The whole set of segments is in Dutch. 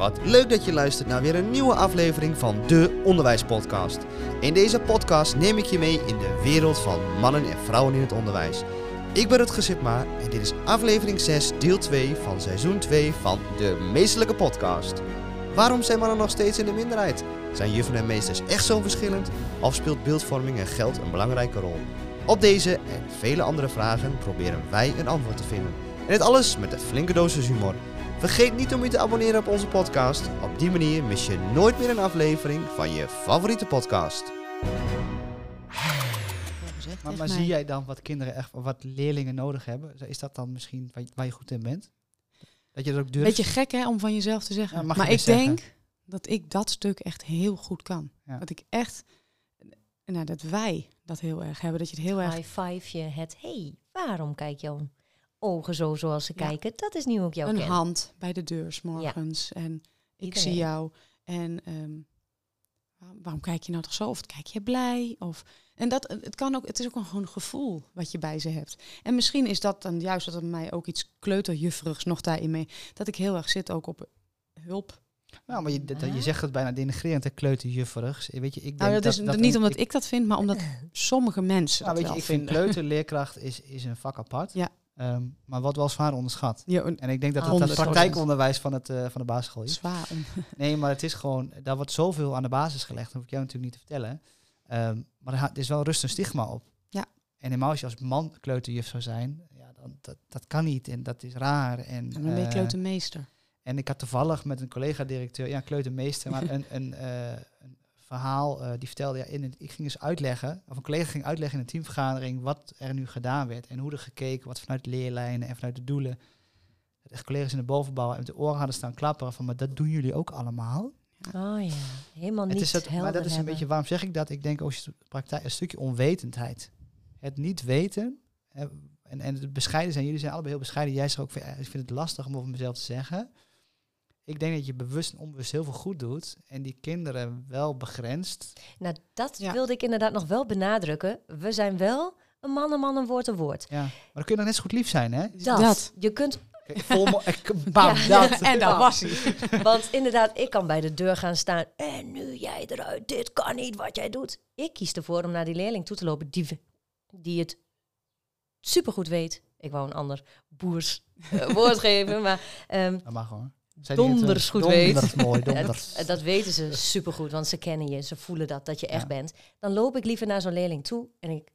Wat leuk dat je luistert naar weer een nieuwe aflevering van de Onderwijspodcast. In deze podcast neem ik je mee in de wereld van mannen en vrouwen in het onderwijs. Ik ben Rutger Sipma en dit is aflevering 6, deel 2 van seizoen 2 van de Meestelijke Podcast. Waarom zijn mannen nog steeds in de minderheid? Zijn juffen en meesters echt zo verschillend? Of speelt beeldvorming en geld een belangrijke rol? Op deze en vele andere vragen proberen wij een antwoord te vinden. En dit alles met een flinke dosis humor. Vergeet niet om je te abonneren op onze podcast. Op die manier mis je nooit meer een aflevering van je favoriete podcast. Maar, maar zie jij dan wat kinderen echt, wat leerlingen nodig hebben? Is dat dan misschien waar je, waar je goed in bent? Dat je dat ook durft? Beetje gek hè, om van jezelf te zeggen. Ja, je maar ik zeggen. denk dat ik dat stuk echt heel goed kan. Ja. Dat ik echt, nou, dat wij dat heel erg hebben. Dat je het heel erg High five je het, hey, waarom kijk jouw ogen zo zoals ze Ja. kijken? Dat is nu ook jouw een ken. hand bij de deur 's morgens en ik Iedereen. zie jou en ehm, waarom, kijk je nou toch zo? Of kijk je blij? Of en dat het kan ook, het is ook een gewoon gevoel wat je bij ze hebt. En misschien is dat dan juist dat er mij ook iets kleuterjufferigs nog daarin mee, dat ik heel erg zit ook op hulp. Nou, maar je, dat- je zegt het bijna denigrerend, hè, kleuterjufferig. Weet je, ik denk Nou, dat, is dat niet omdat ik dat vind, maar omdat sommige mensen Nou, dat weet je, ik vind kleuterleerkracht is, is een vak apart. Ja. Ehm, maar wat wel zwaar onderschat. Ja, En ik denk dat Ah, het praktijkonderwijs van, het, eh, van de basisschool is. zwaar. Nee, maar het is gewoon, daar wordt zoveel aan de basis gelegd. Dat hoef ik jou natuurlijk niet te vertellen. Ehm, maar er is wel rust een stigma op. Ja. En helemaal als je als man kleuterjuf zou zijn, ja, dan, dat, dat kan niet en dat is raar. En, maar dan ben je eh, kleutermeester. en ik had toevallig met een collega-directeur, ja, kleutermeester, maar een, een, eh, een verhaal eh, die vertelde, ja, in het, ik ging eens uitleggen, of een collega ging uitleggen in een teamvergadering wat er nu gedaan werd en hoe er gekeken, wat vanuit de leerlijnen en vanuit de doelen. Echt collega's in de bovenbouw met de oren hadden staan klapperen van, maar dat doen jullie ook allemaal? Oh ja, helemaal niet Het is dat, maar dat is een hebben. beetje, waarom zeg ik dat? Ik denk ook de praktijk, een stukje onwetendheid. Het niet weten en, en het bescheiden zijn. Jullie zijn allebei heel bescheiden. Jij zegt ook, ik vind het lastig om over mezelf te zeggen. Ik denk dat je bewust en onbewust heel veel goed doet en die kinderen wel begrenst. Nou, dat Ja. wilde ik inderdaad nog wel benadrukken. We zijn wel een man, een man, een woord, een woord. Ja. Maar dan kun je nog net zo goed lief zijn, hè? Dat. Dat. Je kunt, Vol bam, Ja. dat. en daar was hij. want inderdaad, ik kan bij de deur gaan staan. En nu jij eruit, dit kan niet wat jij doet. Ik kies ervoor om naar die leerling toe te lopen die, die het supergoed weet. Ik wou een ander boers eh, woord geven, maar ehm, Dat mag hoor. Eh, Donders goed weet. Donders mooi, donders. dat, dat weten ze supergoed, want ze kennen je, ze voelen dat, dat je echt Ja. bent. Dan loop ik liever naar zo'n leerling toe en ik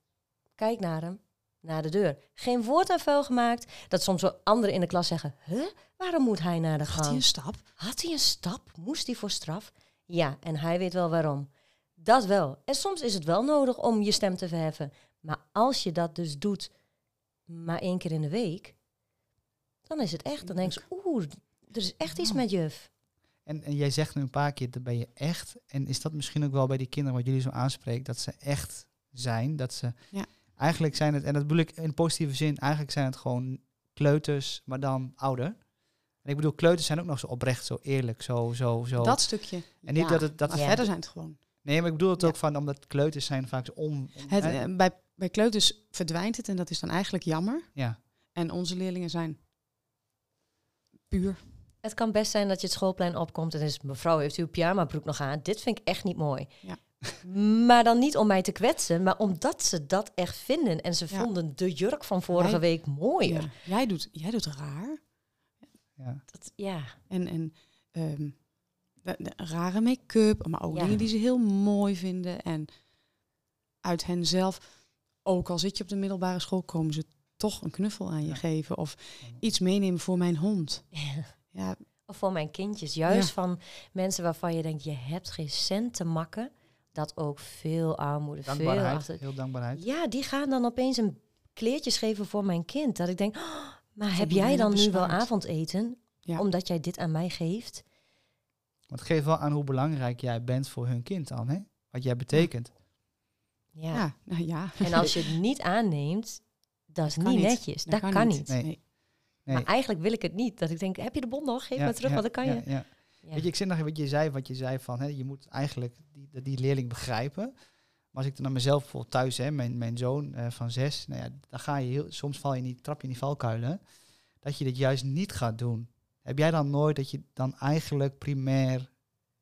kijk naar hem, naar de deur. Geen woord aan vuil gemaakt. Dat soms wel anderen in de klas zeggen, huh, waarom moet hij naar de Had hij gang? een stap? Had hij een stap? Moest hij voor straf? Ja, en hij weet wel waarom. Dat wel. En soms is het wel nodig om je stem te verheffen. Maar als je dat dus doet, maar één keer in de week, dan is het echt. Dan denk je, oeh, er is echt iets met juf. En, en jij zegt nu een paar keer, dat ben je echt. En is dat misschien ook wel bij die kinderen wat jullie zo aanspreekt, dat ze echt zijn? Dat ze Ja. eigenlijk zijn het, en dat bedoel ik in positieve zin, eigenlijk zijn het gewoon kleuters, maar dan ouder. En ik bedoel, kleuters zijn ook nog zo oprecht, zo eerlijk, zo, zo, zo. Dat stukje. en niet ja. dat het, dat Maar Ja. verder zijn het gewoon. Nee, maar ik bedoel het Ja. ook van, omdat kleuters zijn vaak zo om... om- Het, eh, bij, bij kleuters verdwijnt het en dat is dan eigenlijk jammer. ja. En onze leerlingen zijn puur. Het kan best zijn dat je het schoolplein opkomt en is mevrouw heeft uw pyjamabroek nog aan. Dit vind ik echt niet mooi. Ja. Maar dan niet om mij te kwetsen, maar omdat ze dat echt vinden en ze Ja. vonden de jurk van vorige Jij- week mooier. Ja. Jij, doet, jij doet raar. ja. Dat, ja. En, en ehm, de, de rare make-up, maar ook Ja. dingen die ze heel mooi vinden. En uit hen zelf, ook al zit je op de middelbare school, komen ze toch een knuffel aan je Ja. geven. Of iets meenemen voor mijn hond. Ja, Of voor mijn kindjes. Juist Ja. van mensen waarvan je denkt, je hebt geen cent te makken. Dat ook veel armoede, veel achter. heel dankbaarheid. Ja, die gaan dan opeens een kleertjes geven voor mijn kind. Dat ik denk, "Oh, maar heb jij dan nu wel bespaard." avondeten? Ja. Omdat jij dit aan mij geeft? Want het geeft wel aan hoe belangrijk jij bent voor hun kind dan, hè? Wat jij betekent. Ja. ja. nou ja. En als je het niet aanneemt, dat is niet niet. netjes. Dat, kan, niet. Nee. Nee. Nee. Maar eigenlijk wil ik het niet. Dat ik denk, heb je de bon nog? Geef Ja, maar terug, ja, want dan kan je. ja. Ja. Weet je, ik zit nog wat je zei, wat je zei van, hè, je moet eigenlijk die, die leerling begrijpen. Maar als ik dan naar mezelf bijvoorbeeld thuis, hè, mijn, mijn zoon eh, van zes, nou ja, dan ga je heel, soms val je die, trap je in die valkuilen. Dat je dit juist niet gaat doen. Heb jij dan nooit dat je dan eigenlijk primair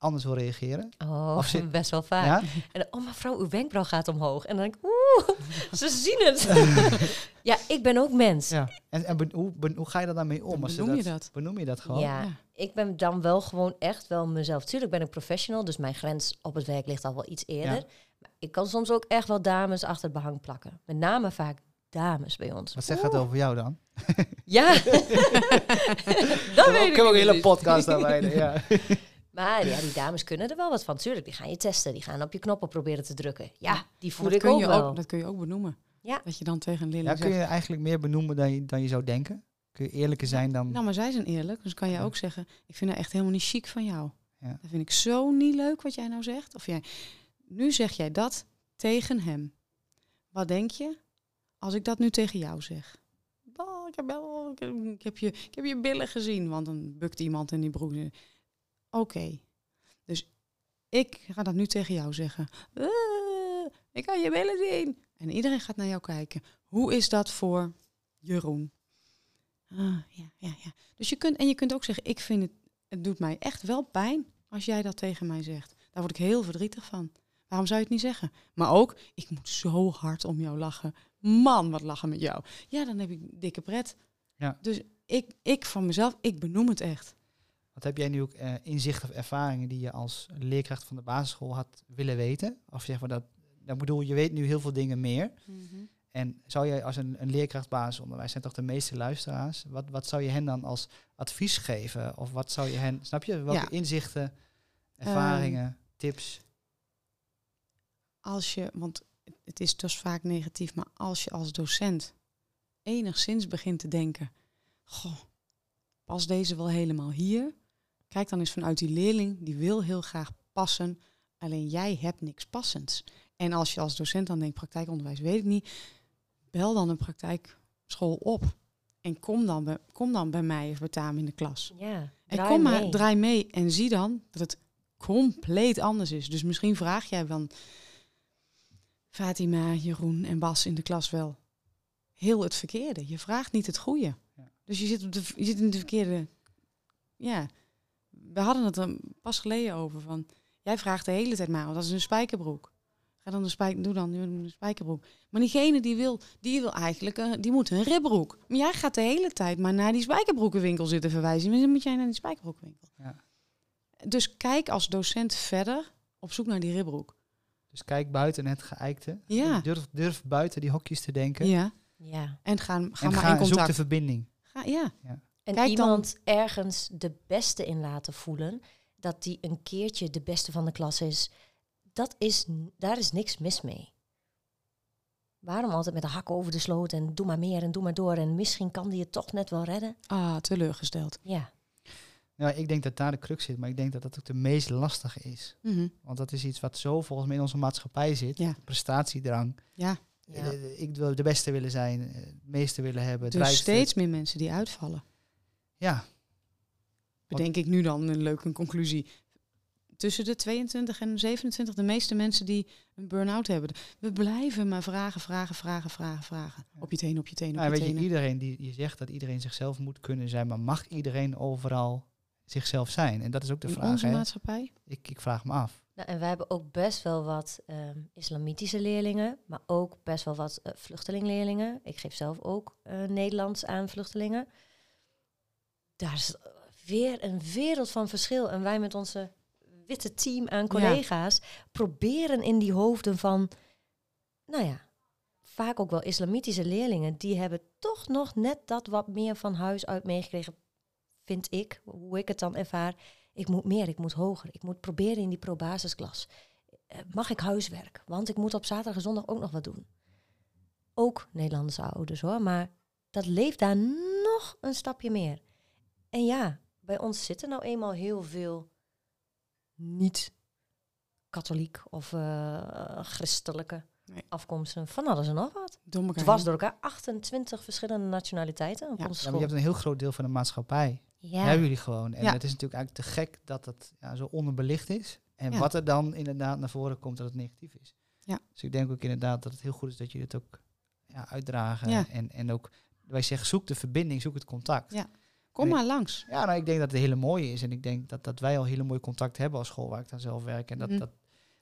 anders wil reageren? Oh, Of zit- best wel vaak. Ja? En dan, oh mevrouw, uw wenkbrauw gaat omhoog. En dan denk ik, oeh, ze zien het. ja, ik ben ook mens. ja. En, en ben- hoe, ben- hoe ga je er dan mee om? Ze benoem je dat? Benoem je dat gewoon? Ja, Ja. ik ben dan wel gewoon echt wel mezelf. Tuurlijk ben ik professional, dus mijn grens op het werk ligt al wel iets eerder. Ja. Maar ik kan soms ook echt wel dames achter het behang plakken. Met name vaak dames bij ons. Wat zegt het over jou dan? Ja, dat weet ik Ik heb ook een hele podcast daarbij. Ja. Maar ja, die dames kunnen er wel wat van. Tuurlijk, die gaan je testen. Die gaan op je knoppen proberen te drukken. Ja, die voel dat, ik kun ook je wel. ook, dat kun je ook benoemen. Ja. Dat je dan tegen een leerling ja, kun je eigenlijk meer benoemen dan je, dan je zou denken? Kun je eerlijker zijn dan... Nou, maar zij zijn eerlijk. Dus kan je ook zeggen... Ik vind dat echt helemaal niet chic van jou. Ja. Dat vind ik zo niet leuk wat jij nou zegt. Of jij... Nu zeg jij dat tegen hem. Wat denk je als ik dat nu tegen jou zeg? Oh, ik, heb wel, ik, heb, ik heb je, ik heb je billen gezien. Want dan bukt iemand in die broek. Oké. Dus ik ga dat nu tegen jou zeggen. Eh, ik kan je billen zien. En iedereen gaat naar jou kijken. Hoe is dat voor Jeroen? Ah, ja, ja, ja. Dus je kunt, en je kunt ook zeggen, ik vind het, het doet mij echt wel pijn als jij dat tegen mij zegt. Daar word ik heel verdrietig van. Waarom zou je het niet zeggen? Maar ook, ik moet zo hard om jou lachen. Man, wat lachen met jou. Ja, dan heb ik dikke pret. Ja. Dus ik, ik van mezelf, ik benoem het echt. Wat heb jij nu ook eh, inzicht of ervaringen die je als leerkracht van de basisschool had willen weten? Of zeg maar dat, dat bedoel, je weet nu heel veel dingen meer. En zou jij als een, een leerkracht basisonderwijs, zijn toch de meeste luisteraars, wat, wat zou je hen dan als advies geven? Of wat zou je hen, snap je, welke Ja. inzichten, ervaringen, tips? Als je, want het is dus vaak negatief, maar als je als docent enigszins begint te denken, goh, past deze wel helemaal hier? Kijk dan eens vanuit die leerling, die wil heel graag passen, alleen jij hebt niks passends. En als je als docent dan denkt, praktijkonderwijs weet ik niet, bel dan een praktijkschool op. En kom dan, bij, kom dan bij mij of bij Taam in de klas. Ja, En draai kom maar, mee. draai mee en zie dan dat het compleet anders is. Dus misschien vraag jij van Fatima, Jeroen en Bas in de klas wel heel het verkeerde. Je vraagt niet het goede. Ja. Dus je zit, op de, je zit in de verkeerde... Ja, we hadden het er pas geleden over van... Jij vraagt de hele tijd maar, want dat is een spijkerbroek. Ga dan een spijk, doe dan een spijkerbroek. Maar diegene die wil, die wil eigenlijk, een, die moet een ribbroek. Maar jij gaat de hele tijd maar naar die spijkerbroekenwinkel zitten verwijzen. Dan moet jij naar die spijkerbroekenwinkel. Ja. Dus kijk als docent verder op zoek naar die ribbroek. Dus kijk buiten het geëikte. Ja. Durf, durf buiten die hokjes te denken. Ja. Ja. En ga, ga en maar ga, in zoek contact. de verbinding. Ga, ja. En Kijk dan- iemand ergens de beste in laten voelen, dat die een keertje de beste van de klas is, dat is, daar is niks mis mee. Waarom altijd met de hakken over de sloot en doe maar meer en doe maar door en misschien kan die het toch net wel redden? Ah, teleurgesteld. Ja, Ja, ik denk dat daar de crux zit, maar ik denk dat dat ook de meest lastige is. Mhm. Want dat is iets wat zo volgens mij in onze maatschappij zit. Ja. Prestatiedrang. Ja. ja. Eh, Ik wil de beste willen zijn, eh, het meeste willen hebben. Dus steeds meer mensen die uitvallen. Ja, Bedenk ik nu dan een leuke conclusie. Tussen de 22 en 27, de meeste mensen die een burn-out hebben. We blijven maar vragen, vragen, vragen, vragen, vragen. Op je tenen, op je tenen, op nou, je weet je, tenen. iedereen die je zegt dat iedereen zichzelf moet kunnen zijn, maar mag iedereen overal zichzelf zijn? En dat is ook de In vraag. onze hè. maatschappij? Ik, ik vraag me af. Nou, en wij hebben ook best wel wat ehm, islamitische leerlingen, maar ook best wel wat eh, vluchtelingleerlingen. Ik geef zelf ook eh, Nederlands aan vluchtelingen. Daar is weer een wereld van verschil. En wij met onze witte team aan collega's proberen in die hoofden van, nou ja, vaak ook wel islamitische leerlingen, die hebben toch nog net dat wat meer van huis uit meegekregen, vind ik, hoe ik het dan ervaar. Ik moet meer, ik moet hoger. Ik moet proberen in die pro-basisklas. Eh, Mag ik huiswerk? Want ik moet op zaterdag en zondag ook nog wat doen. Ook Nederlandse ouders hoor, maar dat leeft daar nog een stapje meer. En ja, bij ons zitten nou eenmaal heel veel niet-katholiek of eh, christelijke Nee. afkomsten. Van alles en nog wat. Door elkaar Dwars heen. door elkaar 28 verschillende nationaliteiten op Ja. onze Ja, maar school. je hebt een heel groot deel van de maatschappij. Ja. Hebben jullie gewoon. En Ja. het is natuurlijk eigenlijk te gek dat het ja, zo onderbelicht is. En Ja. wat er dan inderdaad naar voren komt dat het negatief is. Ja. Dus ik denk ook inderdaad dat het heel goed is dat jullie het ook ja, uitdragen. Ja. En, en ook, wij zeggen, zoek de verbinding, zoek het contact. Ja. Kom maar langs. Ja, nou, ik denk dat het een hele mooie is. En ik denk dat, dat wij al hele mooie contact hebben als school waar ik dan zelf werk. En dat, Mhm. dat,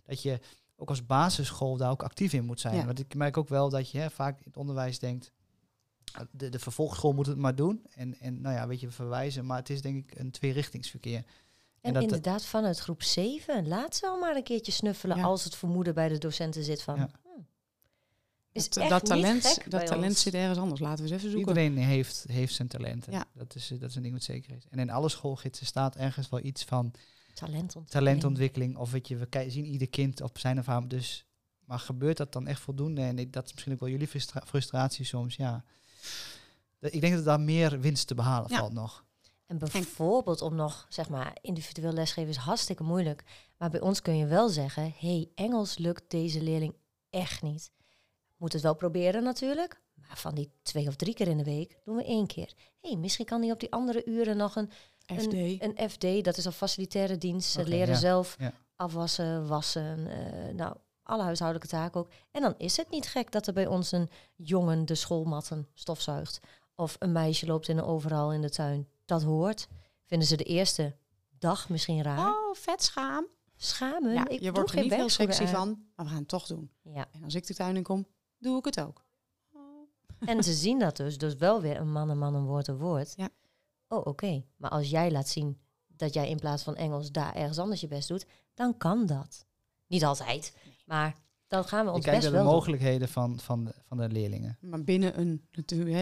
dat je ook als basisschool daar ook actief in moet zijn. Ja. Want ik merk ook wel dat je hè, vaak in het onderwijs denkt... ah, De, de vervolgschool moet het maar doen. En, en nou ja, weet je, verwijzen. Maar het is denk ik een tweerichtingsverkeer. En, dat- inderdaad, vanuit groep 7, laat ze al maar een keertje snuffelen Ja. als het vermoeden bij de docenten zit van... Ja. Is dat echt dat niet talent, dat talent ons. zit ergens anders. Laten we eens even zoeken. Iedereen heeft, heeft zijn talenten. Ja. Dat, is, eh, dat is een ding wat zeker is. En in alle schoolgidsen staat ergens wel iets van Talentontwikkeling. talentontwikkeling. Of weet je, we zien ieder kind op zijn of haar. Dus, maar gebeurt dat dan echt voldoende? En ik, dat is misschien ook wel jullie frustra- frustratie soms. Ja. Ik denk dat daar meer winst te behalen Ja. valt nog. En bijvoorbeeld om nog, zeg maar, individueel lesgeven is hartstikke moeilijk. Maar bij ons kun je wel zeggen, hey, Engels lukt deze leerling echt niet. Moet het wel proberen natuurlijk. Maar van die twee of drie keer in de week doen we één keer. hey, misschien kan hij op die andere uren nog een, FD. een FD, dat is al facilitaire dienst. Ze Oké, leren ja, zelf ja. afwassen, wassen, eh, nou, alle huishoudelijke taken ook. En dan is het niet gek dat er bij ons een jongen de schoolmatten stofzuigt. Of een meisje loopt in een overal in de tuin. Dat hoort. Vinden ze de eerste dag misschien raar. Oh, vet schaam. Schamen. Ja, ik je wordt er geen niet heel werkschoenen sexy van, maar we gaan het toch doen. Ja. En als ik de tuin in kom, doe ik het ook. En ze zien dat dus. Dus wel weer een man een man, een woord een woord. Ja. Oh, oké. Maar als jij laat zien dat jij in plaats van Engels daar ergens anders je best doet, dan kan dat. Niet altijd, maar dan gaan we ons best naar de wel doen. mogelijkheden van, van, de, van de leerlingen. Maar binnen een, natuurlijk, hè,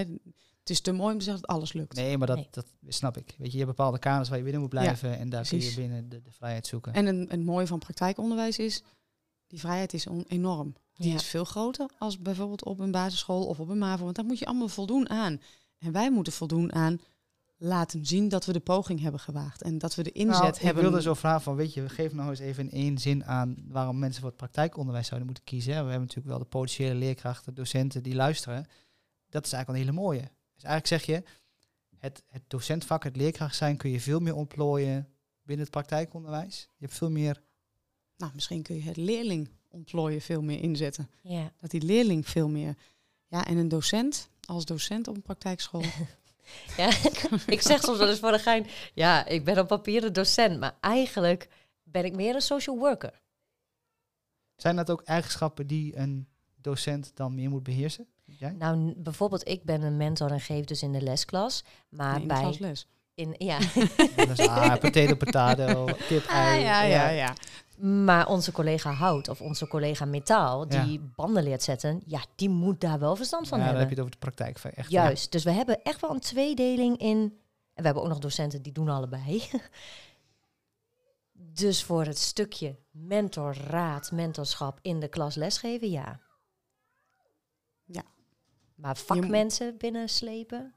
het is te mooi om te zeggen dat alles lukt. Nee, maar dat, Nee. dat snap ik. Weet je, je hebt bepaalde kaders waar je binnen moet blijven. en daar kun je binnen de, de vrijheid zoeken. En een, het mooie van praktijkonderwijs is, die vrijheid is on- enorm. Die Ja. is veel groter als bijvoorbeeld op een basisschool of op een MAVO. Want daar moet je allemaal voldoen aan. En wij moeten voldoen aan laten zien dat we de poging hebben gewaagd. En dat we de inzet Nou, ik hebben. wilde zo vragen van, weet je, geef nou eens even in één zin aan waarom mensen voor het praktijkonderwijs zouden moeten kiezen. We hebben natuurlijk wel de potentiële leerkrachten, docenten die luisteren. Dat is eigenlijk een hele mooie. Dus eigenlijk zeg je, het, het docentvak, het leerkracht zijn, kun je veel meer ontplooien binnen het praktijkonderwijs. Je hebt veel meer... Nou, misschien kun je het leerling ontplooien veel meer inzetten. Ja. Dat die leerling veel meer... Ja, en een docent, als docent op een praktijkschool... ja. ik zeg soms wel eens voor de gein, ja, ik ben op papier een docent, maar eigenlijk ben ik meer een social worker. Zijn dat ook eigenschappen die een docent dan meer moet beheersen? Jij? Nou, bijvoorbeeld, ik ben een mentor en geef dus in de lesklas. Maar nee, in de bij... klasles. In, ja. Is ah, potato, potato, kip, ei. Ah, ja. Maar onze collega Hout of onze collega Metaal, Ja. die banden leert zetten, ja, die moet daar wel verstand van Ja, dan hebben. heb je het over de praktijk. Echt, Juist. Dus we hebben echt wel een tweedeling in. En we hebben ook nog docenten die doen allebei. dus voor het stukje mentor, raad, mentorschap in de klas lesgeven, ja. Ja. Maar vakmensen binnenslepen.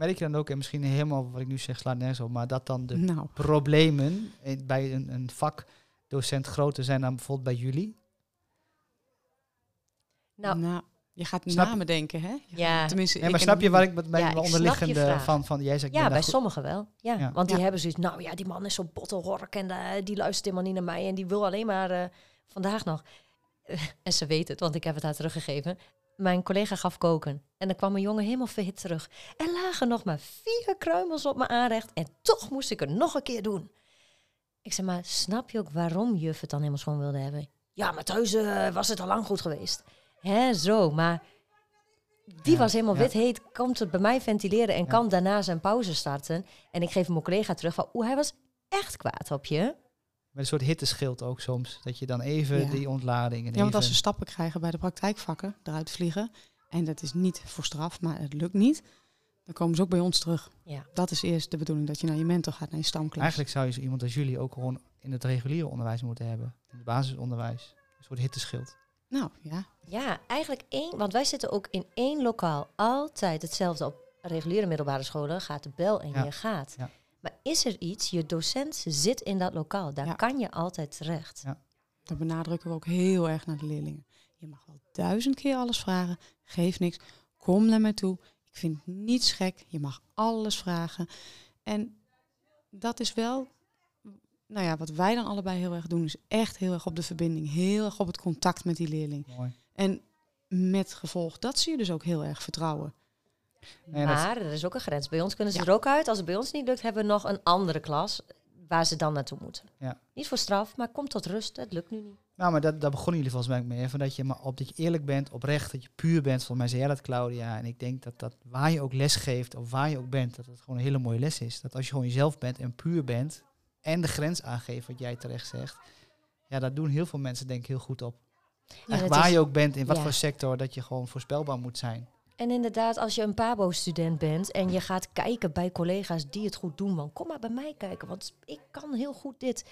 Merk je dan ook, en misschien helemaal wat ik nu zeg slaat nergens op, maar dat dan de Nou, problemen in- bij een, een vakdocent groter zijn dan bijvoorbeeld bij jullie? Nou, nou, je gaat Snap- namen denken, hè? Ja. Tenminste, Nee, ik maar snap je waar ik met mijn Ja, onderliggende van, van jij zegt, ja, ben bij sommigen wel. Ja, Ja. want die Ja. hebben zoiets, nou ja, die man is zo bottelhork en eh, die luistert helemaal niet naar mij en die wil alleen maar eh, vandaag nog. en ze weet het, want ik heb het haar teruggegeven. Mijn collega gaf koken en dan kwam een jongen helemaal verhit terug. Er lagen nog maar vier kruimels op mijn aanrecht en toch moest ik het nog een keer doen. Ik zei, maar snap je ook waarom juf het dan helemaal schoon wilde hebben? Ja, maar thuis eh, was het al lang goed geweest. Hè, zo, maar die Ja, was helemaal ja. wit heet, komt het bij mij ventileren en Ja. kan daarna zijn pauze starten. En ik geef mijn collega terug van, oeh, hij was echt kwaad op je. Met een soort hitteschild ook soms. Dat je dan even Ja. die ontlading en Ja, want als ze stappen krijgen bij de praktijkvakken, eruit vliegen, en dat is niet voor straf, maar het lukt niet, dan komen ze ook bij ons terug. Ja. Dat is eerst de bedoeling, dat je naar je mentor gaat, naar je stamklas. Eigenlijk zou je zo iemand als jullie ook gewoon in het reguliere onderwijs moeten hebben. In het basisonderwijs. Een soort hitteschild. Nou, ja. Ja, eigenlijk één, want wij zitten ook in één lokaal. Altijd hetzelfde op reguliere middelbare scholen. Gaat de bel en Ja. je gaat. Ja. Maar is er iets, je docent zit in dat lokaal. Daar Ja. kan je altijd terecht. Ja. Dat benadrukken we ook heel erg naar de leerlingen. Je mag wel duizend keer alles vragen, geef niks, kom naar mij toe. Ik vind niets gek, je mag alles vragen. En dat is wel, nou ja, wat wij dan allebei heel erg doen, is echt heel erg op de verbinding, heel erg op het contact met die leerling. Mooi. En met gevolg dat zie je dus ook heel erg vertrouwen. Dat- maar er is ook een grens. Bij ons kunnen ze Ja. er ook uit. Als het bij ons niet lukt, hebben we nog een andere klas waar ze dan naartoe moeten. Ja. Niet voor straf, maar kom tot rust. Het lukt nu niet. Nou, maar dat, daar begonnen jullie volgens mij mee. Van dat je maar op dat je eerlijk bent, oprecht, dat je puur bent. Volgens mij zei jij dat, Claudia. En ik denk dat, dat waar je ook les geeft, of waar je ook bent, dat het gewoon een hele mooie les is. Dat als je gewoon jezelf bent en puur bent, en de grens aangeeft, wat jij terecht zegt. Ja, dat doen heel veel mensen denk ik heel goed op. Ja, waar is- je ook bent, in wat ja. voor sector, dat je gewoon voorspelbaar moet zijn. En inderdaad, als je een PABO-student bent en je gaat kijken bij collega's die het goed doen, dan kom maar bij mij kijken, want ik kan heel goed dit.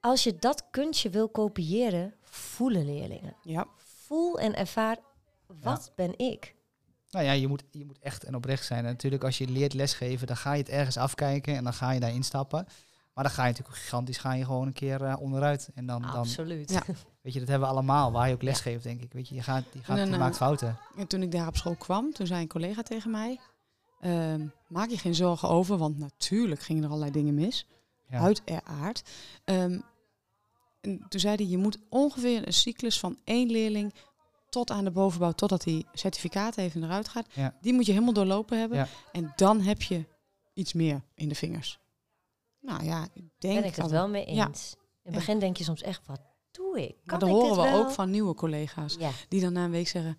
Als je dat kunstje wil kopiëren, voelen leerlingen. Ja. Voel en ervaar, wat ben ik? Nou ja, je moet, je moet echt en oprecht zijn. En natuurlijk, als je leert lesgeven, dan ga je het ergens afkijken en dan ga je daar instappen. Maar dan ga je natuurlijk gigantisch ga je gewoon een keer eh, onderuit. En dan, dan, Absoluut. Ja. weet je, dat hebben we allemaal, waar je ook lesgeeft, denk ik. Weet je, je, gaat, je, gaat, En je maakt fouten. En toen ik daar op school kwam, toen zei een collega tegen mij... ehm, maak je geen zorgen over, want natuurlijk gingen er allerlei dingen mis. Ja. Uiteraard. Ehm, en toen zei hij, je moet ongeveer een cyclus van één leerling tot aan de bovenbouw, totdat hij certificaat heeft en eruit gaat. Ja. Die moet je helemaal doorlopen hebben. Ja. En dan heb je iets meer in de vingers. Nou ja, ik denk ben ik het dat wel mee Ja. eens. In het begin denk je soms echt, wat doe ik? Maar dat ik horen we wel? ook van nieuwe collega's. Ja, Die dan na een week zeggen,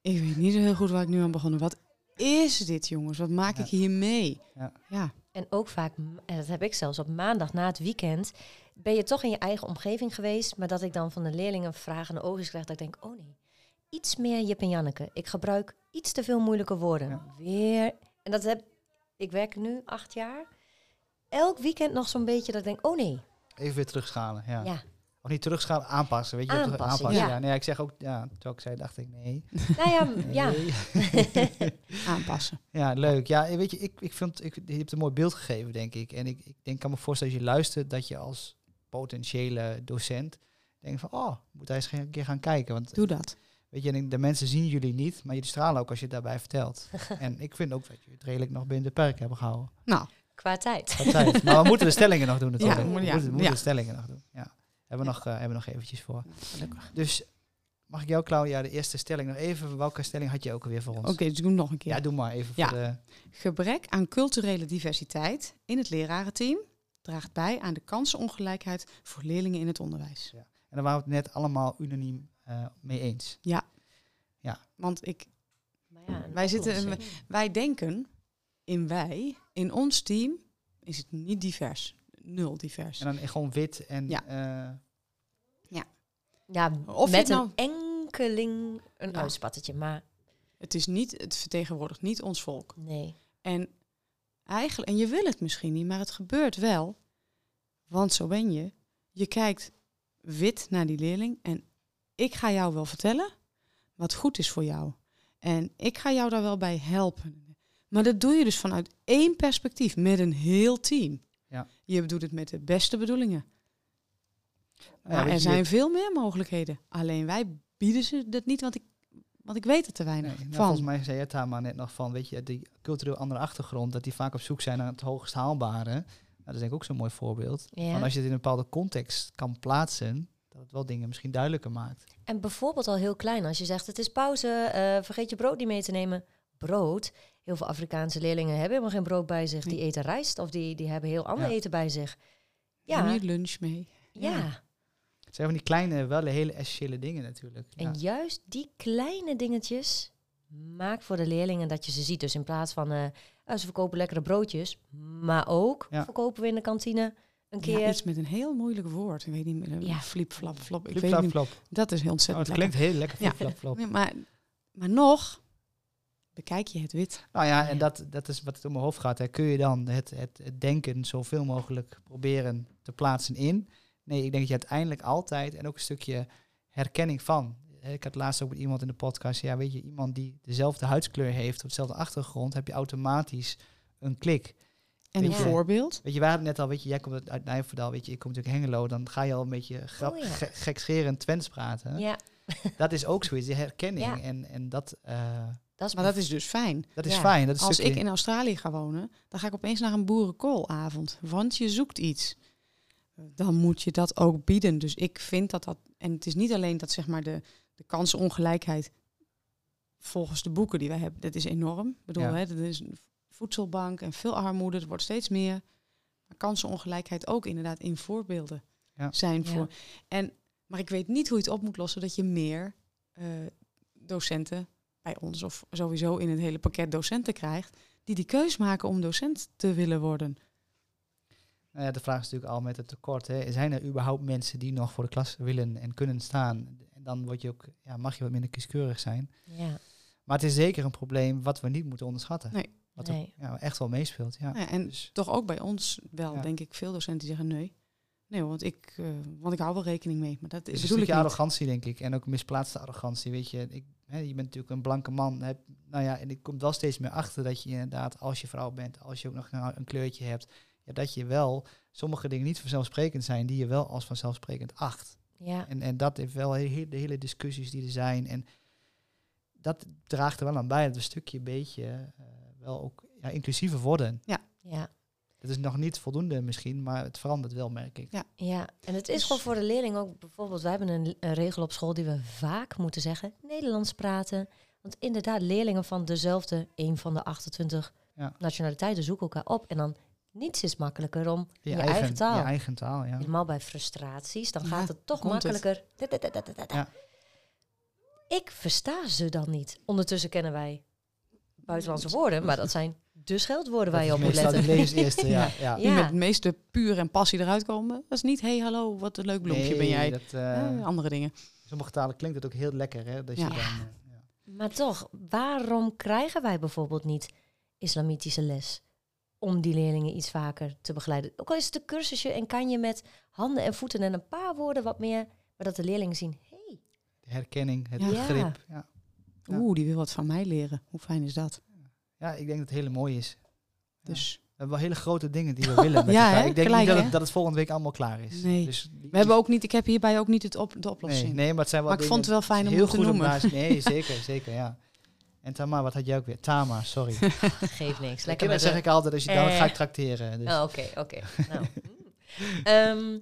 ik weet niet zo heel goed waar ik nu aan begonnen. Wat is dit jongens? Wat maak Ja. ik hier mee? Ja. ja. en ook vaak, en dat heb ik zelfs op maandag na het weekend, ben je toch in je eigen omgeving geweest, maar dat ik dan van de leerlingen vragende oogjes krijg, dat ik denk, oh nee, iets meer Jip en Janneke. Ik gebruik iets te veel moeilijke woorden. Ja. Weer, en dat heb, ik werk nu acht jaar, elk weekend nog zo'n beetje dat ik denk, oh nee, Even weer terugschalen, ja. ja. Of niet terugschalen, aanpassen, weet je. Aanpassen, aanpassen, ja. ja. Nee, ik zeg ook, ja, toen ik zei, dacht ik, nee. Nou ja, ja. Aanpassen. Ja, leuk. Ja, weet je, ik, ik vind, ik, je hebt een mooi beeld gegeven, denk ik. En ik, ik denk, kan me voorstellen, als je luistert, dat je als potentiële docent denkt van, oh, moet hij eens een keer gaan kijken. Want Doe dat. weet je, en de mensen zien jullie niet, maar jullie stralen ook als je het daarbij vertelt. en ik vind ook dat je het redelijk nog binnen de perk hebben gehouden. Nou, Qua tijd. Qua tijd. maar we moeten de stellingen nog doen natuurlijk. Ja, we moet- ja, moeten, we moeten ja. de stellingen nog doen. Ja. Hebben we nog, eh, hebben we nog eventjes voor. gelukkig. Dus mag ik jou, Claudia, de eerste stelling nog even... Welke stelling had je ook alweer voor ons? Oké, dus ik doe hem nog een keer. Ja, doe maar even Ja. voor de... Gebrek aan culturele diversiteit in het lerarenteam draagt bij aan de kansenongelijkheid voor leerlingen in het onderwijs. En daar waren we het net allemaal unaniem eh, mee eens. Want ik, Maar ja, Wij zitten- wij denken, in wij, in ons team, is het niet divers. Nul divers. En dan gewoon wit en... Ja. eh, Ja, Of je met het een enkeling een Ja. uitspattetje, maar Het is niet, het vertegenwoordigt niet ons volk. nee. En eigenlijk, en je wil het misschien niet, maar het gebeurt wel. Want zo ben je. Je kijkt wit naar die leerling en ik ga jou wel vertellen wat goed is voor jou. En ik ga jou daar wel bij helpen. Maar dat doe je dus vanuit één perspectief, met een heel team. Ja. Je doet het met de beste bedoelingen. nou ja, er zijn veel meer mogelijkheden. Alleen wij bieden ze dat niet, want ik, want ik weet er te Nee, weinig nou, van. volgens mij zei het maar net nog van, weet je, die cultureel andere achtergrond, dat die vaak op zoek zijn naar het hoogst haalbare. Nou, dat is denk ik ook zo'n mooi voorbeeld. Ja. Van als je het in een bepaalde context kan plaatsen, dat het wel dingen misschien duidelijker maakt. En bijvoorbeeld al heel klein, als je zegt het is pauze, eh, vergeet je brood niet mee te nemen. Brood, heel veel Afrikaanse leerlingen hebben helemaal geen brood bij zich. Die eten rijst of die, die hebben heel ander Ja. eten bij zich. Neem Ja, je lunch mee. ja. Het zijn van die kleine, wel hele essentiële dingen natuurlijk. Ja. En juist die kleine dingetjes maakt voor de leerlingen dat je ze ziet. Dus in plaats van, ah, ze verkopen lekkere broodjes, maar ook Ja. verkopen we in de kantine een keer. Ja, iets met een heel moeilijk woord. Ik weet niet meer. Ja. Flip, flap, flop. Ik Flip, weet flap, niet. flop. Dat is heel Oh, ontzettend het klinkt heel lekker, flip, Ja. flap, flop. maar, maar nog bekijk je het wit. Nou ja, en dat, dat is wat het om mijn hoofd gaat. Hè. Kun je dan het, het, het denken zoveel mogelijk proberen te plaatsen in? Nee, ik denk dat je uiteindelijk altijd, en ook een stukje herkenning van. Ik had laatst ook met iemand in de podcast, ja weet je, iemand die dezelfde huidskleur heeft, of dezelfde achtergrond, heb je automatisch een klik. En een voorbeeld. Weet je, wij hadden net al, weet je, jij komt uit- Nijverdal, weet je, ik kom natuurlijk Hengelo, dan ga je al een beetje grap, Oh ja. ge- gekscherend Twents praten. Ja, Dat is ook zoiets, die herkenning. Ja. En, en dat, eh, dat is Maar dat is dus fijn. dat is Ja. fijn. Dat is Als stukje- ik in Australië ga wonen, dan ga ik opeens naar een boerenkoolavond. Want je zoekt iets. Dan moet je dat ook bieden. Dus ik vind dat dat... En het is niet alleen dat zeg maar de, de kansenongelijkheid volgens de boeken die wij hebben, dat is enorm. Ik bedoel, Ja. hè, dat is een voedselbank en veel armoede, er wordt steeds meer. Maar kansenongelijkheid ook inderdaad in voorbeelden Ja. zijn Ja. voor. En, maar ik weet niet hoe je het op moet lossen dat je meer eh, docenten bij ons of sowieso in het hele pakket docenten krijgt die die keus maken om docent te willen worden. Nou ja, de vraag is natuurlijk al met het tekort. Hè. Zijn er überhaupt mensen die nog voor de klas willen en kunnen staan? En dan word je ook, ja, mag je wat minder kieskeurig zijn. Ja, Maar het is zeker een probleem wat we niet moeten onderschatten. Nee. Wat Nee. ook ja, echt wel meespeelt. Ja. Ja, en Dus- toch ook bij ons wel, Ja. denk ik, veel docenten die zeggen nee. Nee, want ik, eh, want ik hou wel rekening mee. Maar dat Het is is een stukje arrogantie, denk ik. En ook misplaatste arrogantie. Weet je, ik, hè, je bent natuurlijk een blanke man. Heb, nou ja, en ik kom wel steeds meer achter dat je inderdaad, als je vrouw bent, als je ook nog een, een kleurtje hebt, ja, dat je wel sommige dingen niet vanzelfsprekend zijn, die je wel als vanzelfsprekend acht. ja. En, en dat heeft wel he- de hele discussies die er zijn. En dat draagt er wel aan bij dat we een stukje beetje eh, wel ook ja, inclusiever worden. ja. Dat is nog niet voldoende misschien, maar het verandert wel, merk ik. Ja. Ja, en het is Dus- gewoon voor de leerling ook bijvoorbeeld, wij hebben een, een regel op school die we vaak moeten zeggen, Nederlands praten. Want inderdaad, leerlingen van dezelfde, een van de 28 Ja. nationaliteiten zoeken elkaar op. En dan niets is makkelijker om je, eigen, taal. Je eigen taal, ja. Helemaal bij frustraties, dan Ja, gaat het toch het. makkelijker. Da, da, da, da, da, da. Ja. Ik versta ze dan niet. Ondertussen kennen wij buitenlandse woorden, maar dat zijn de scheldwoorden waar je op moet letten. de levens eerste, ja. ja. Die met het meeste puur en passie eruit komen. Dat is niet, hey hallo, wat een leuk bloempje ben jij. Dat, eh, andere dingen. sommige talen klinkt het ook heel lekker, hè? Dat je dan, eh, ja. Maar toch, waarom krijgen wij bijvoorbeeld niet islamitische les? Om die leerlingen iets vaker te begeleiden. Ook al is het een cursusje en kan je met handen en voeten en een paar woorden wat meer, maar dat de leerlingen zien, hey, De herkenning, het Ja. begrip. Ja. Ja. Oeh, die wil wat van mij leren. Hoe fijn is dat? Ja, ik denk dat het hele mooi is. Dus We hebben wel hele grote dingen die we willen met Ja, hè? Ik denk Gelijk, niet dat het, dat het volgende week allemaal klaar is. Nee. Dus we hebben ook niet, ik heb hierbij ook niet het op, de oplossing. nee, nee, maar het zijn wel maar ik vond het wel fijn om heel te goed om noemen. naast- Nee, zeker, zeker, ja. En Tamar, wat had jij ook weer? Tama, sorry. geeft niks. Lekker met zeg ik altijd, als je dan Eh. ga ik tracteren. Dus. Oh, Oké, oké. Nou. Ehm,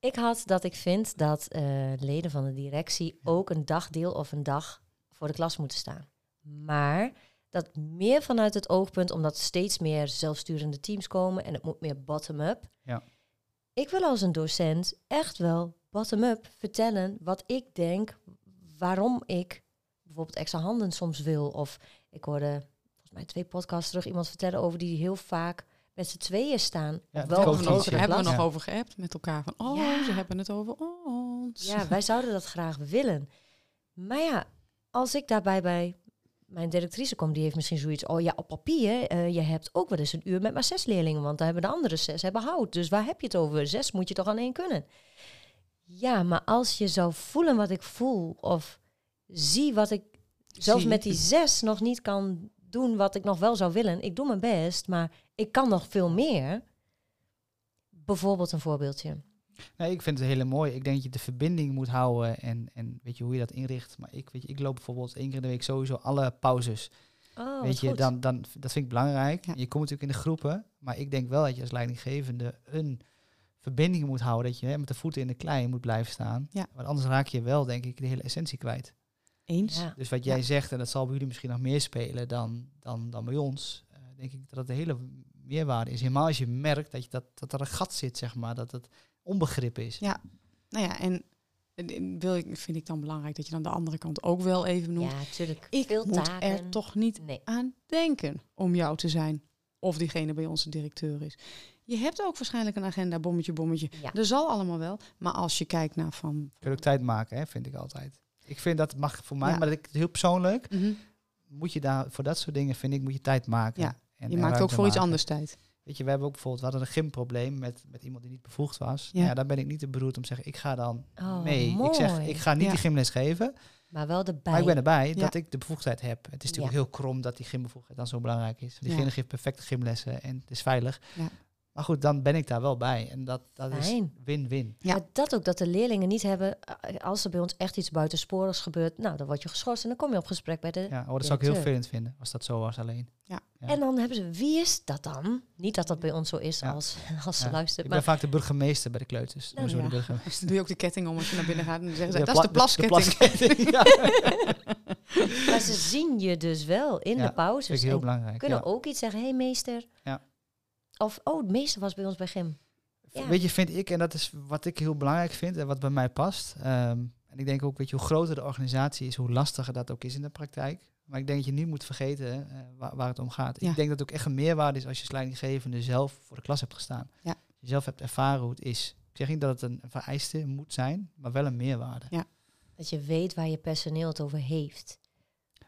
ik had dat ik vind dat eh, leden van de directie ook een dagdeel of een dag voor de klas moeten staan. Maar dat meer vanuit het oogpunt, omdat steeds meer zelfsturende teams komen en het moet meer bottom-up. Ja. Ik wil als een docent echt wel bottom-up vertellen wat ik denk, waarom ik bijvoorbeeld extra handen soms wil. Of ik hoorde volgens mij twee podcasts terug iemand vertellen over die heel vaak met z'n tweeën staan. Ja, wel hebben we, hebben we nog Ja. over geappt met elkaar. Van, oh, Ja. ze hebben het over ons. Ja, wij zouden dat graag willen. Maar ja, als ik daarbij bij mijn directrice kom, die heeft misschien zoiets. Oh ja, op papier, eh, je hebt ook wel eens een uur met maar zes leerlingen, want daar hebben de andere zes hebben hout. Dus waar heb je het over? Zes moet je toch aan één kunnen? Ja, maar als je zou voelen wat ik voel, of zie wat ik zelfs met die zes nog niet kan doen wat ik nog wel zou willen. Ik doe mijn best, maar ik kan nog veel meer. Bijvoorbeeld een voorbeeldje. Nee, ik vind het hele mooi. Ik denk dat je de verbinding moet houden en, en weet je hoe je dat inricht. Maar ik, weet je, ik loop bijvoorbeeld één keer in de week sowieso alle pauzes. Oh, weet je, goed. dan, dan, dat vind ik belangrijk. Ja. Je komt natuurlijk in de groepen, maar ik denk wel dat je als leidinggevende een verbinding moet houden. Dat je hè, met de voeten in de klei moet blijven staan. Ja. Want anders raak je wel, denk ik, de hele essentie kwijt. Eens. Ja. Dus wat jij Ja. zegt, en dat zal bij jullie misschien nog meer spelen dan, dan, dan bij ons, eh, denk ik dat het de hele meerwaarde is. Helemaal als je merkt dat, je dat, dat er een gat zit, zeg maar, dat het onbegrip is. Ja. Nou ja, en, en- en wil ik, vind ik dan belangrijk dat je dan de andere kant ook wel even noemt. Ja, tuurlijk. ik Veel moet taken. er toch niet Nee. aan denken om jou te zijn. Of diegene bij ons de directeur is. Je hebt ook waarschijnlijk een agenda, bommetje, bommetje. Ja. Er zal allemaal wel. Maar als je kijkt naar van... Kun je ook tijd maken, hè, vind ik altijd. Ik vind dat mag voor mij, Ja. maar dat ik, heel persoonlijk, Mhm. moet je daar voor dat soort dingen, vind ik, moet je tijd maken. Ja, En- Je en maakt ook voor iets anders tijd. Weet je, we hebben ook bijvoorbeeld, we hadden een gymprobleem met, met iemand die niet bevoegd was. Ja. Ja. daar ben ik niet te beroerd om te zeggen, ik ga dan Oh, mee. mooi. Ik zeg, ik ga niet Ja. die gymles geven, Maar wel erbij. maar ik ben erbij Ja. dat ik de bevoegdheid heb. Het is natuurlijk Ja. heel krom dat die gymbevoegdheid dan zo belangrijk is. Diegene Ja. geeft perfecte gymlessen en het is veilig. Maar goed, dan ben ik daar wel bij. En dat, dat is win-win. Ja. Maar dat ook, dat de leerlingen niet hebben, eh, als er bij ons echt iets buitensporigs gebeurt, nou, dan word je geschorst en dan kom je op gesprek bij de... Ja, oh, dat zou ik heel vervelend vinden, als dat zo was alleen. Ja. En dan hebben ze, wie is dat dan? Niet dat dat bij ons zo is Ja. als, als ze Ja. luistert, Ik ben maar vaak de burgemeester bij de kleuters. Nou, de burgemeester. Dus dan doe je ook de ketting om als je naar binnen gaat. En dan zeggen ze, De dat is de pla- plasketting. plasketting, ja. maar ze zien je dus wel in Ja, de pauzes. ik heel en belangrijk. kunnen ja. ook iets zeggen. Hé hey, meester. Ja. Of, oh, de meester was bij ons bij Gym. Ja. Weet je, vind ik, en dat is wat ik heel belangrijk vind en wat bij mij past. ehm, en ik denk ook, weet je, hoe groter de organisatie is, hoe lastiger dat ook is in de praktijk. Maar ik denk dat je niet moet vergeten eh, waar, waar het om gaat. Ja. Ik denk dat het ook echt een meerwaarde is als je als leidinggevende zelf voor de klas hebt gestaan. Ja. Als je zelf hebt ervaren hoe het is. Ik zeg niet dat het een vereiste moet zijn, maar wel een meerwaarde. Dat je weet waar je personeel het over heeft.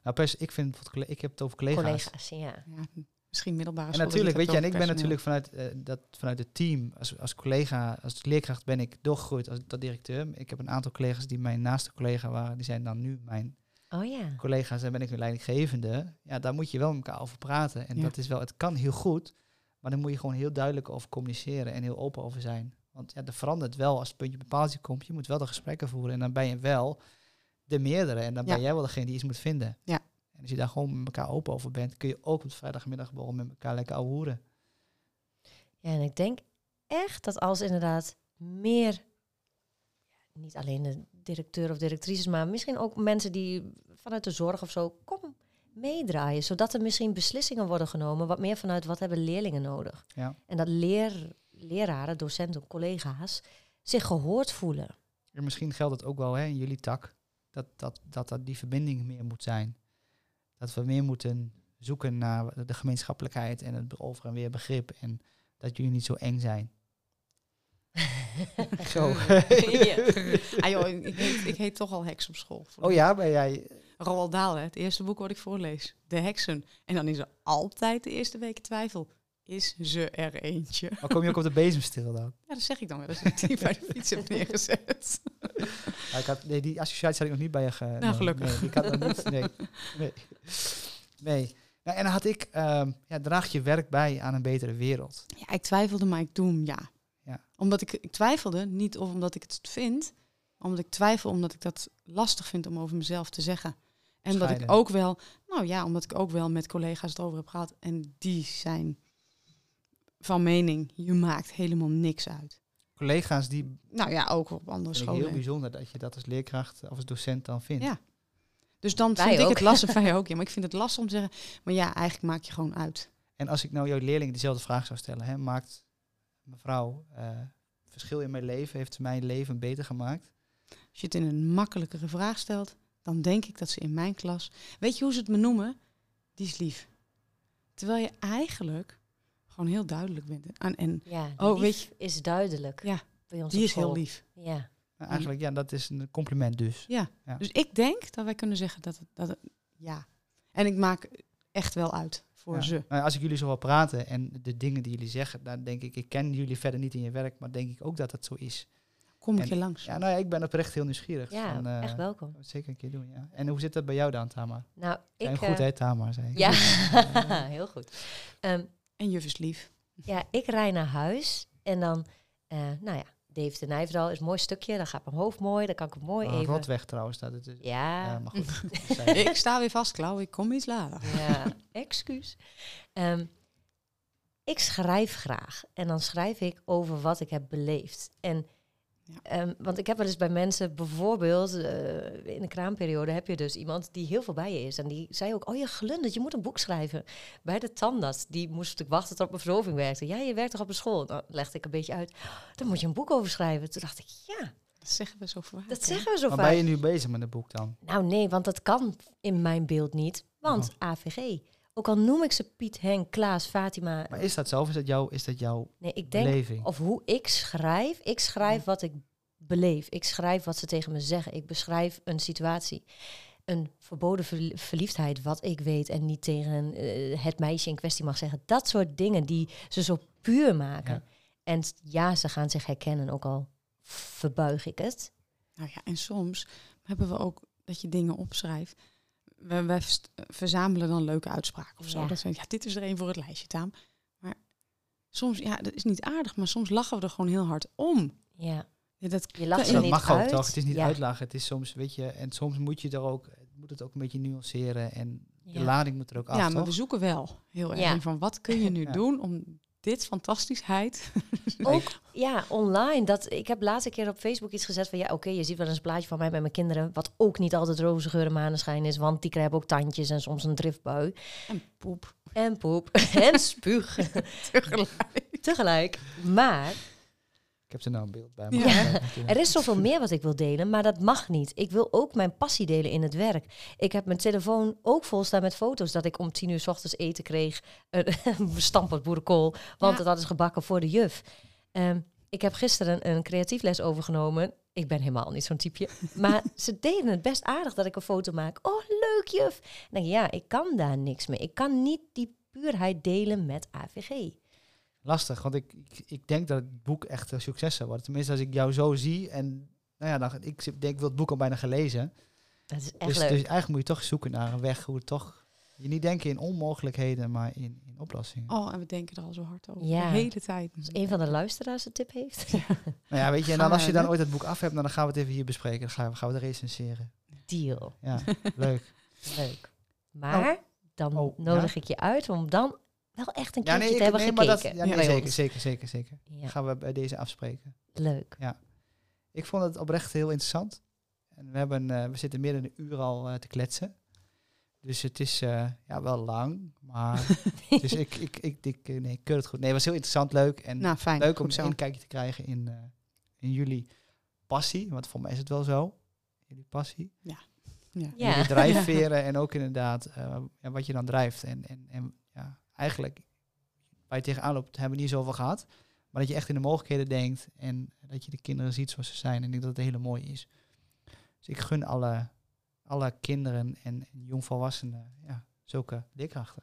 Nou, pers, ik, vind, ik heb het over collega's. Collega's, ja. Ja, misschien middelbare En school. natuurlijk, weet je, en ik ben natuurlijk vanuit, eh, dat, vanuit het team, als, als collega, als leerkracht ben ik doorgegroeid als dat directeur. Ik heb een aantal collega's die mijn naaste collega waren, die zijn dan nu mijn Oh ja. collega's en ben ik een leidinggevende. Ja, daar moet je wel met elkaar over praten. En Ja. dat is wel, het kan heel goed, maar dan moet je gewoon heel duidelijk over communiceren en heel open over zijn. Want ja, er verandert wel als het puntje bij paaltje komt. Je moet wel de gesprekken voeren en dan ben je wel de meerdere en dan Ja. ben jij wel degene die iets moet vinden. Ja. En als je daar gewoon met elkaar open over bent, kun je ook op vrijdagmiddagborrel met elkaar lekker ouwehoeren. Ja, en ik denk echt dat als inderdaad meer, niet alleen de directeur of directrices, maar misschien ook mensen die vanuit de zorg of zo, kom meedraaien. Zodat er misschien beslissingen worden genomen, wat meer vanuit wat hebben leerlingen nodig. Ja. En dat leer, leraren, docenten, collega's zich gehoord voelen. En misschien geldt het ook wel hè, in jullie tak, dat, dat, dat, dat die verbinding meer moet zijn. Dat we meer moeten zoeken naar de gemeenschappelijkheid en het over en weer begrip. En dat jullie niet zo eng zijn. Zo. Ja. Ah, joh, ik, heet, ik heet toch al heks op school. Oh ja, ben jij... Roald Dahl, hè, het eerste boek wat ik voorlees. De heksen. En dan is er altijd de eerste week twijfel. Is ze er eentje? Maar kom je ook op de bezemstil dan? Ja, dat zeg ik dan wel. Dat ik die bij de fiets heb neergezet. Ja, ik had, nee, die associatie had ik nog niet bij je ge... nee, gelukkig. Nee, ik had nog niet... Nee. Nee. nee. Nou, en dan had ik... ehm, ja, draag je werk bij aan een betere wereld. Ja, ik twijfelde, maar ik doe hem ja. Ja. Omdat ik, ik twijfelde, niet of omdat ik het vind, omdat ik twijfel omdat ik dat lastig vind om over mezelf te zeggen. En dat ik ook wel, nou ja, omdat ik ook wel met collega's het over heb gehad. En die zijn van mening, je maakt helemaal niks uit. Collega's die Nou ja, ook op andere ik heel scholen. bijzonder dat je dat als leerkracht of als docent dan vindt. Ja. Dus dan Wij vind ik het lastig, wij ook. Ja, maar ik vind het lastig om te zeggen, maar ja, eigenlijk maak je gewoon uit. En als ik nou jouw leerling dezelfde vraag zou stellen, hè, maakt mevrouw eh, verschil in mijn leven, heeft ze mijn leven beter gemaakt? Als je het in een makkelijkere vraag stelt, dan denk ik dat ze in mijn klas... Weet je hoe ze het me noemen? Die is lief. Terwijl je eigenlijk gewoon heel duidelijk bent. En, en Ja, Oh, lief weet je- is duidelijk Ja, bij ons die is heel lief. Ja. Nou, eigenlijk, ja, dat is een compliment dus. Ja. Ja. Dus ik denk dat wij kunnen zeggen dat het, dat het... Ja. En ik maak echt wel uit voor Ja. ze. Nou, als ik jullie zo hoor praten en de dingen die jullie zeggen, dan denk ik, ik ken jullie verder niet in je werk, maar denk ik ook dat het zo is. Kom ik En- je langs. Ja, nou ja, ik ben oprecht heel nieuwsgierig. Ja, van, eh, echt welkom. Zeker een keer doen, ja. En hoe zit dat bij jou dan, Tamar? Nou, ik... En goed, eh, hè, Tamar, zei ik. Ja, heel goed. Ehm, En juf is lief. ja, ik rij naar huis en dan, eh, nou ja, Dave de Nijverdal is een mooi stukje. Dan gaat mijn hoofd mooi, dan kan ik hem mooi Oh, even... Rotweg trouwens, dat het is. Ja, Ja, maar goed. ik sta weer vast, Klauw. Ik kom iets later. ja, excuus. Ehm, ik schrijf graag en dan schrijf ik over wat ik heb beleefd. En, Ja. ehm, want ik heb wel eens bij mensen, bijvoorbeeld eh, in de kraamperiode heb je dus iemand die heel veel bij je is. En die zei ook, oh je glundert, je moet een boek schrijven. Bij de tandarts, die moest natuurlijk wachten tot mijn verzorging werkte. Ja, je werkt toch op een school? Nou, legde ik een beetje uit. Daar moet je een boek over schrijven. Toen dacht ik, ja, Dat zeggen we zo vaak. dat hè? zeggen we zo Maar vaak. ben je nu bezig met het boek dan? Nou nee, want dat kan in mijn beeld niet. Want Oh. AVG. Ook al noem ik ze Piet, Henk, Klaas, Fatima. Maar is dat zo of is dat, jouw, is dat jouw Nee, ik denk, beleving? of hoe ik schrijf. Ik schrijf wat ik beleef. Ik schrijf wat ze tegen me zeggen. Ik beschrijf een situatie. Een verboden verli- verliefdheid, wat ik weet en niet tegen eh, het meisje in kwestie mag zeggen. Dat soort dingen die ze zo puur maken. Ja. En ja, ze gaan zich herkennen, ook al verbuig ik het. Nou ja, en soms hebben we ook dat je dingen opschrijft. We, verzamelen dan leuke uitspraken of zo. Ja. Dat we, ja, dit is er een voor het lijstje, Taam. Maar soms, ja, dat is niet aardig, maar soms lachen we er gewoon heel hard om. Ja, Ja, dat, je lacht er dat niet mag ook toch? Het is niet ja. uitlachen. Het is soms, weet je, en soms moet je er ook, moet het ook een beetje nuanceren en de lading moet er ook af, ja, maar toch? we zoeken wel heel erg van wat kun je nu Ja. doen om dit fantastischheid. Ook ja, online. Dat, ik heb laatst een keer op Facebook iets gezet van ja, oké, je ziet wel eens een plaatje van mij bij mijn kinderen, wat ook niet altijd roze geur en maneschijn is, want die krijgen ook tandjes en soms een driftbui. En poep. En poep. en spuug. Tegelijk. Tegelijk. Maar Ik heb er nou een beeld bij. Ja. Maar er is zoveel meer wat ik wil delen, maar dat mag niet. Ik wil ook mijn passie delen in het werk. Ik heb mijn telefoon ook vol staan met foto's dat ik om tien uur s ochtends eten kreeg. Een stampot boerenkool, want Ja. het had is gebakken voor de juf. Ehm, ik heb gisteren een creatief les overgenomen. Ik ben helemaal niet zo'n typeje. Maar ze deden het best aardig dat ik een foto maak. Oh, leuk juf. Dan denk ik, ja, ik kan daar niks mee. Ik kan niet die puurheid delen met AVG. Lastig, want ik, ik, ik denk dat het boek echt een succes zou worden. Tenminste, als ik jou zo zie. En nou ja, dan, ik denk, ik wil het boek al bijna gelezen. Dat is echt Dus, leuk. dus eigenlijk moet je toch zoeken naar een weg hoe het toch... Je niet denken in onmogelijkheden, maar in, in oplossingen. Oh, en we denken er al zo hard over. Ja. De hele tijd. Als een van de luisteraars een tip heeft. Nou ja, weet je, en dan als je dan ooit het boek af hebt, dan gaan we het even hier bespreken. Dan gaan we, gaan we het recenseren. Deal. Ja, leuk. Leuk. Maar dan Oh, nodig ja? ik je uit om dan wel echt een Ja, keertje te ik, hebben nee maar dat, gekeken. ja, nee, zeker, zeker, zeker, zeker. Ja, gaan we bij deze afspreken. leuk. Ik vond het oprecht heel interessant. En we, hebben, eh, we zitten meer dan een uur al eh, te kletsen. Dus het is eh, ja, wel lang, maar dus ik, ik, ik, ik, nee, ik keur het goed. Nee, het was heel interessant, leuk. En Nou, fijn. leuk om een inkijkje te krijgen in, in jullie passie. Want voor mij is het wel zo. Jullie passie. Ja. Ja. Jullie drijfveren en ook inderdaad ja, wat je dan drijft. En, en, en ja, eigenlijk waar je tegenaan loopt, hebben we niet zoveel gehad. Maar dat je echt in de mogelijkheden denkt en dat je de kinderen ziet zoals ze zijn. En ik denk dat het hele mooie is. Dus ik gun alle, alle kinderen en, en jongvolwassenen ja, zulke leerkrachten.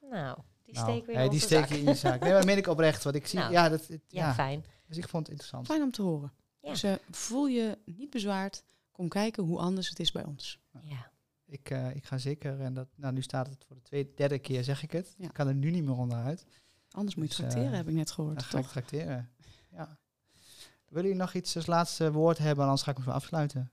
Nou, die Nou, steken we in hey, die steek je in je zaak. Nee, maar meen ik oprecht. Want ik zie, Nou, ja, dat, het- Ja, ja, fijn. dus ik vond het interessant. Fijn om te horen. Ja. Dus eh, voel je niet bezwaard. Kom kijken hoe anders het is bij ons. Ja. Ik, eh, ik ga zeker, en dat, nou, nu staat het voor de tweede, derde keer zeg ik het. Ja. Ik kan er nu niet meer onderuit. Anders moet je Dus, tracteren, eh, heb ik net gehoord. Dan ga ik toch? tracteren. Ja. Willen jullie nog iets als laatste woord hebben? Anders ga ik zo afsluiten.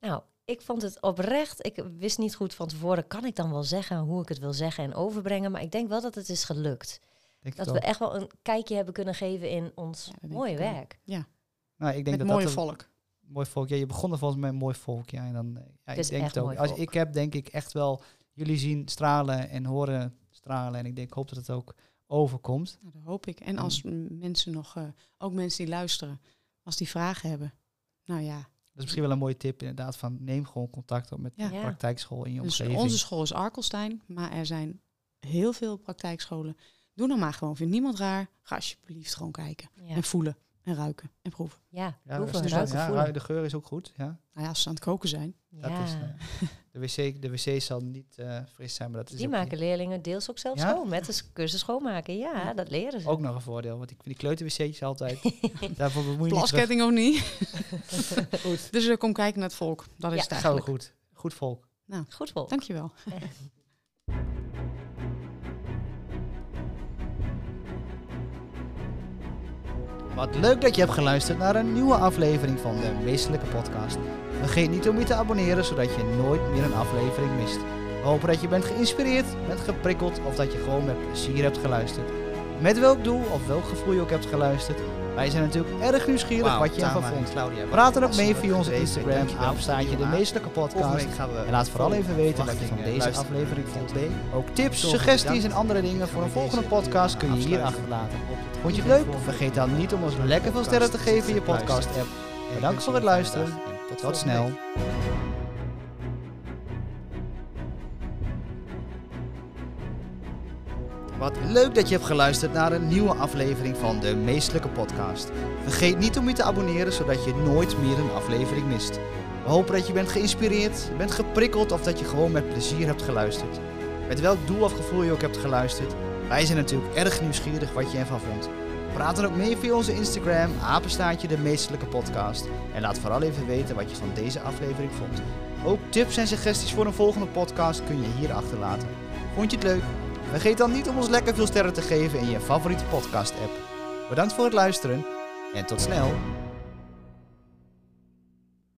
Nou, ik vond het oprecht. Ik wist niet goed van tevoren, kan ik dan wel zeggen hoe ik het wil zeggen en overbrengen. Maar ik denk wel dat het is gelukt. Denk Dat we ook. echt wel een kijkje hebben kunnen geven in ons Ja, mooie werk. Nou, ik denk Met dat mooie dat een volk. Mooi volk. Ja, je begon er volgens mij een mooi volk. Ja, en dan, eh, ja, ik denk het ook. Als, volk. ik heb denk ik echt wel jullie zien stralen en horen stralen. En ik denk, ik hoop dat het ook overkomt. Nou, dat hoop ik. En als mensen nog, eh, ook mensen die luisteren, als die vragen hebben. Nou ja, Dat is misschien wel een mooie tip inderdaad. Van neem gewoon contact op met Ja. de praktijkschool in je dus omgeving. onze school is Arkelstein, maar er zijn heel veel praktijkscholen. Doe nou maar gewoon. Vind niemand raar. Ga alsjeblieft gewoon kijken. Ja, En voelen. En ruiken. En proeven. ja. ja, proeven, dat is- ruiken, ja, voelen. de geur is ook goed. Ja, Nou ja, als ze aan het koken zijn. dat Ja. is, eh, de, wc, de wc zal niet eh, fris zijn, maar dat is Die maken leerlingen deels ook zelf Ja? schoon met de cursus schoonmaken. Ja, Ja. dat leren ze. ook nog een voordeel. Want ik vind die kleuterwc'tjes altijd... daarvoor bemoei. Plasketting of niet. Goed. Dus eh, kom kijken naar het volk. Dat is het Zo eigenlijk. goed. Goed volk. Goed vol. Dankjewel. Wat leuk dat je hebt geluisterd naar een nieuwe aflevering van de Meestelijke Podcast. Vergeet niet om je te abonneren, zodat je nooit meer een aflevering mist. We hopen dat je bent geïnspireerd, bent geprikkeld of dat je gewoon met plezier hebt geluisterd. Met welk doel of welk gevoel je ook hebt geluisterd. Wij zijn natuurlijk erg nieuwsgierig wat je ervan vond. Claudia, Praat er ook mee via onze Instagram, apenstaartje de Meestelijke Podcast. En laat vooral even weten wat je van deze aflevering vond. Ook tips, suggesties en andere dingen voor een volgende podcast kun je hier achterlaten. Vond je het leuk? Vergeet dan niet om ons lekker veel sterren te geven in je podcast app. Bedankt voor het luisteren. Tot, Tot snel. Wat leuk dat je hebt geluisterd naar een nieuwe aflevering van de Meestelijke Podcast. Vergeet niet om je te abonneren, zodat je nooit meer een aflevering mist. We hopen dat je bent geïnspireerd, bent geprikkeld of dat je gewoon met plezier hebt geluisterd. Met welk doel of gevoel je ook hebt geluisterd. Wij zijn natuurlijk erg nieuwsgierig wat je ervan vond. Praat dan ook mee via onze Instagram, apenstaartje de Meestelijke Podcast. En laat vooral even weten wat je van deze aflevering vond. Ook tips en suggesties voor een volgende podcast kun je hier achterlaten. Vond je het leuk? Vergeet dan niet om ons lekker veel sterren te geven in je favoriete podcast app. Bedankt voor het luisteren en tot snel.